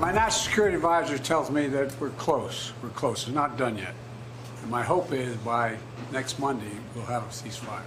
My national security advisor tells me that we're close. We're close. It's not done yet. And my hope is by next Monday, we'll have a ceasefire.